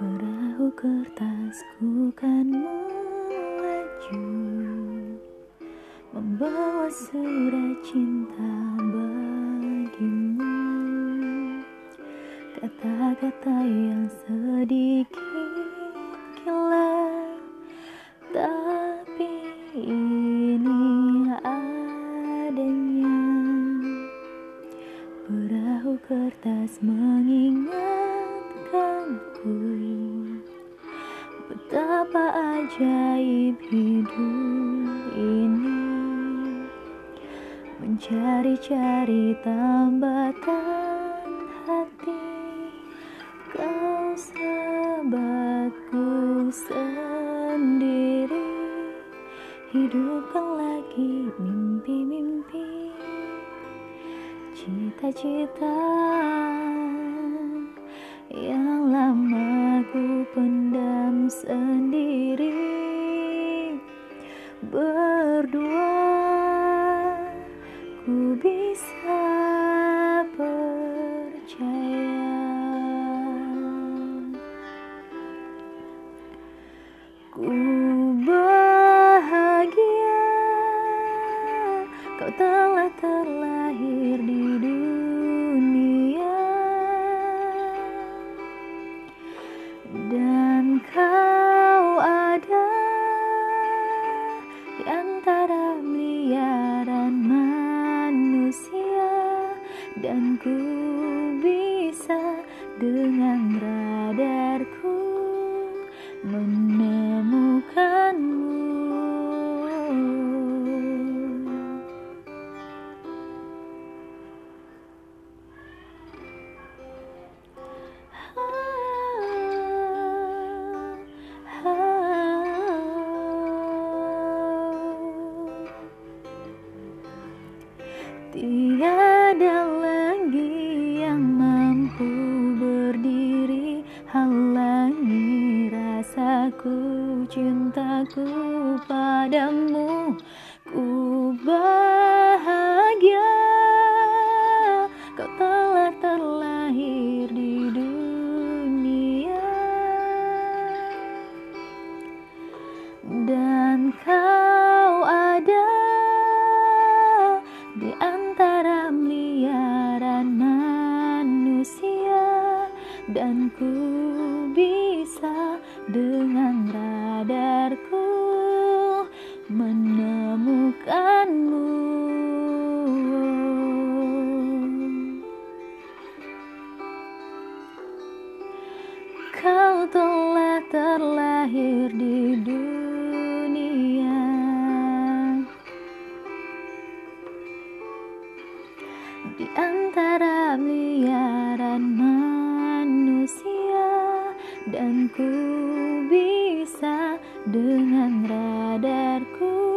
Perahu kertasku kan melaju Membawa surat cinta bagimu. Kata-kata yang sedikit gila Tapi ini adanya. Perahu kertas Betapa ajaib hidup ini. Mencari-cari tambatan hati. Kau sahabatku sendiri. Hidupkan lagi mimpi-mimpi. Cita-cita yang lama ku pendam sendiri. Berdua ku bisa percaya. Ku bahagia kau telah terlahir Dan ku bisa dengan radarku menemukanmu. Tiada cintaku padamu Dan ku bisa dengan radarku menemukanmu. Kau telah terlahir di dunia. Di antara miliaran dengan radarku.